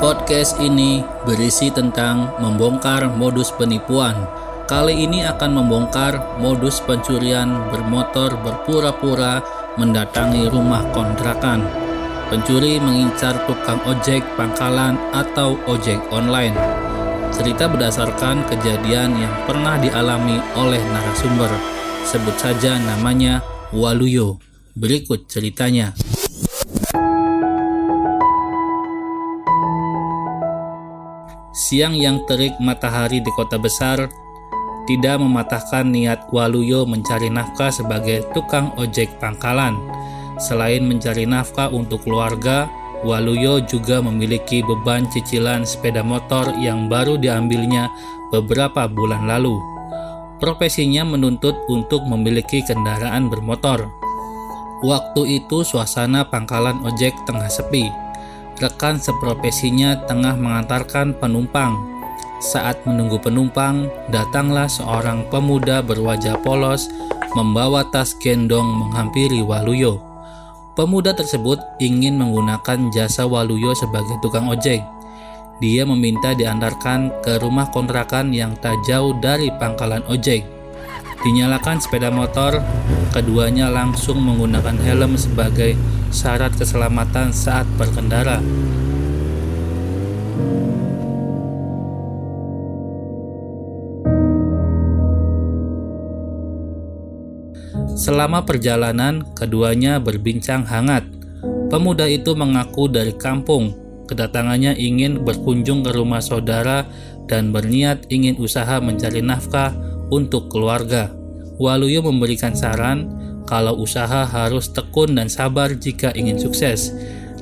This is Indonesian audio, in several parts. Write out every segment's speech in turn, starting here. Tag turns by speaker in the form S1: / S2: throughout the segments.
S1: Podcast ini berisi tentang membongkar modus penipuan. Kali ini akan membongkar modus pencurian bermotor berpura-pura mendatangi rumah kontrakan. Pencuri mengincar tukang ojek pangkalan atau ojek online. Cerita berdasarkan kejadian yang pernah dialami oleh narasumber. Sebut saja namanya Waluyo. Berikut ceritanya. Siang yang terik matahari di kota besar tidak mematahkan niat Waluyo mencari nafkah sebagai tukang ojek pangkalan. Selain mencari nafkah untuk keluarga, Waluyo juga memiliki beban cicilan sepeda motor yang baru diambilnya beberapa bulan lalu. Profesinya menuntut untuk memiliki kendaraan bermotor. Waktu itu suasana pangkalan ojek tengah sepi rekan seprofesinya tengah mengantarkan penumpang. Saat menunggu penumpang, datanglah seorang pemuda berwajah polos membawa tas gendong menghampiri Waluyo. Pemuda tersebut ingin menggunakan jasa Waluyo sebagai tukang ojek. Dia meminta diantarkan ke rumah kontrakan yang tak jauh dari pangkalan ojek. Dinyalakan sepeda motor, keduanya langsung menggunakan helm sebagai syarat keselamatan saat berkendara. Selama perjalanan, keduanya berbincang hangat. Pemuda itu mengaku dari kampung. Kedatangannya ingin berkunjung ke rumah saudara dan berniat ingin usaha mencari nafkah untuk keluarga. Waluyo memberikan saran kalau usaha harus tekun dan sabar jika ingin sukses.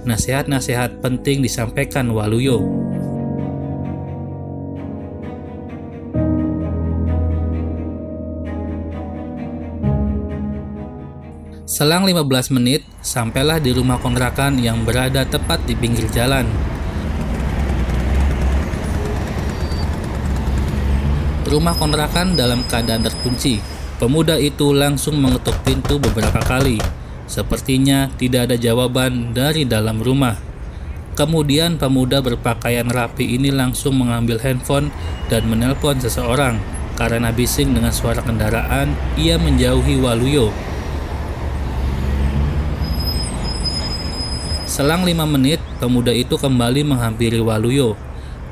S1: Nasihat-nasihat penting disampaikan Waluyo. Selang 15 menit, sampailah di rumah kontrakan yang berada tepat di pinggir jalan. Rumah kontrakan dalam keadaan terkunci. Pemuda itu langsung mengetuk pintu beberapa kali. Sepertinya tidak ada jawaban dari dalam rumah. Kemudian pemuda berpakaian rapi ini langsung mengambil handphone dan menelpon seseorang. Karena bising dengan suara kendaraan, ia menjauhi Waluyo. Selang lima menit, pemuda itu kembali menghampiri Waluyo.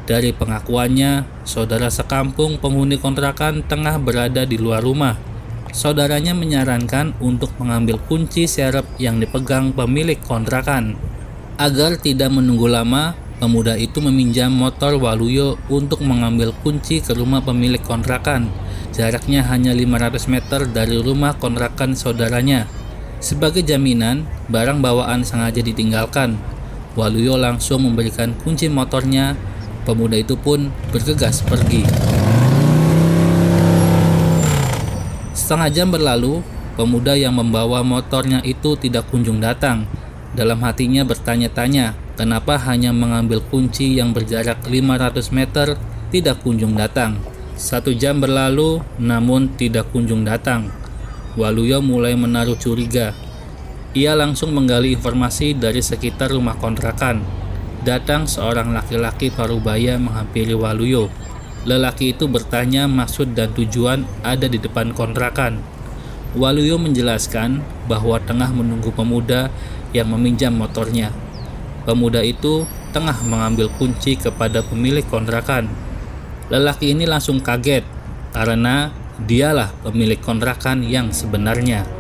S1: Dari pengakuannya, saudara sekampung penghuni kontrakan tengah berada di luar rumah. Saudaranya menyarankan untuk mengambil kunci serep yang dipegang pemilik kontrakan. Agar tidak menunggu lama, pemuda itu meminjam motor Waluyo untuk mengambil kunci ke rumah pemilik kontrakan. Jaraknya hanya 500 meter dari rumah kontrakan saudaranya. Sebagai jaminan, barang bawaan sengaja ditinggalkan. Waluyo langsung memberikan kunci motornya Pemuda itu pun bergegas pergi. Setengah jam berlalu, pemuda yang membawa motornya itu tidak kunjung datang. Dalam hatinya bertanya-tanya, kenapa hanya mengambil kunci yang berjarak 500 meter tidak kunjung datang. Satu jam berlalu, namun tidak kunjung datang. Waluyo mulai menaruh curiga. Ia langsung menggali informasi dari sekitar rumah kontrakan datang seorang laki-laki parubaya menghampiri Waluyo. Lelaki itu bertanya maksud dan tujuan ada di depan kontrakan. Waluyo menjelaskan bahwa tengah menunggu pemuda yang meminjam motornya. Pemuda itu tengah mengambil kunci kepada pemilik kontrakan. Lelaki ini langsung kaget karena dialah pemilik kontrakan yang sebenarnya.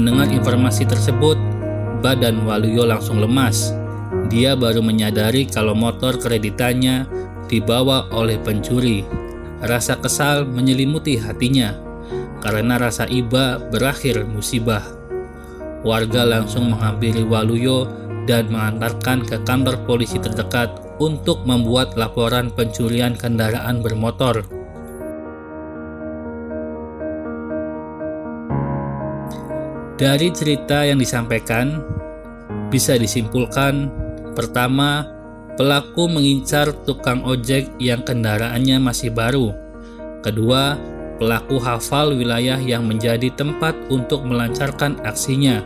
S1: Mendengar informasi tersebut, badan Waluyo langsung lemas. Dia baru menyadari kalau motor kreditannya dibawa oleh pencuri. Rasa kesal menyelimuti hatinya karena rasa iba berakhir musibah. Warga langsung menghampiri Waluyo dan mengantarkan ke kantor polisi terdekat untuk membuat laporan pencurian kendaraan bermotor. Dari cerita yang disampaikan, bisa disimpulkan pertama, pelaku mengincar tukang ojek yang kendaraannya masih baru. Kedua, pelaku hafal wilayah yang menjadi tempat untuk melancarkan aksinya.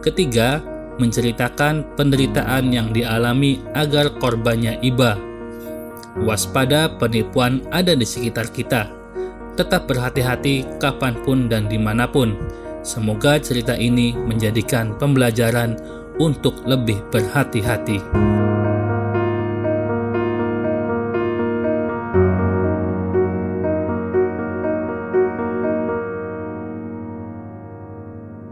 S1: Ketiga, menceritakan penderitaan yang dialami agar korbannya iba. Waspada penipuan ada di sekitar kita. Tetap berhati-hati kapan pun dan di mana pun. Semoga cerita ini menjadikan pembelajaran untuk lebih berhati-hati.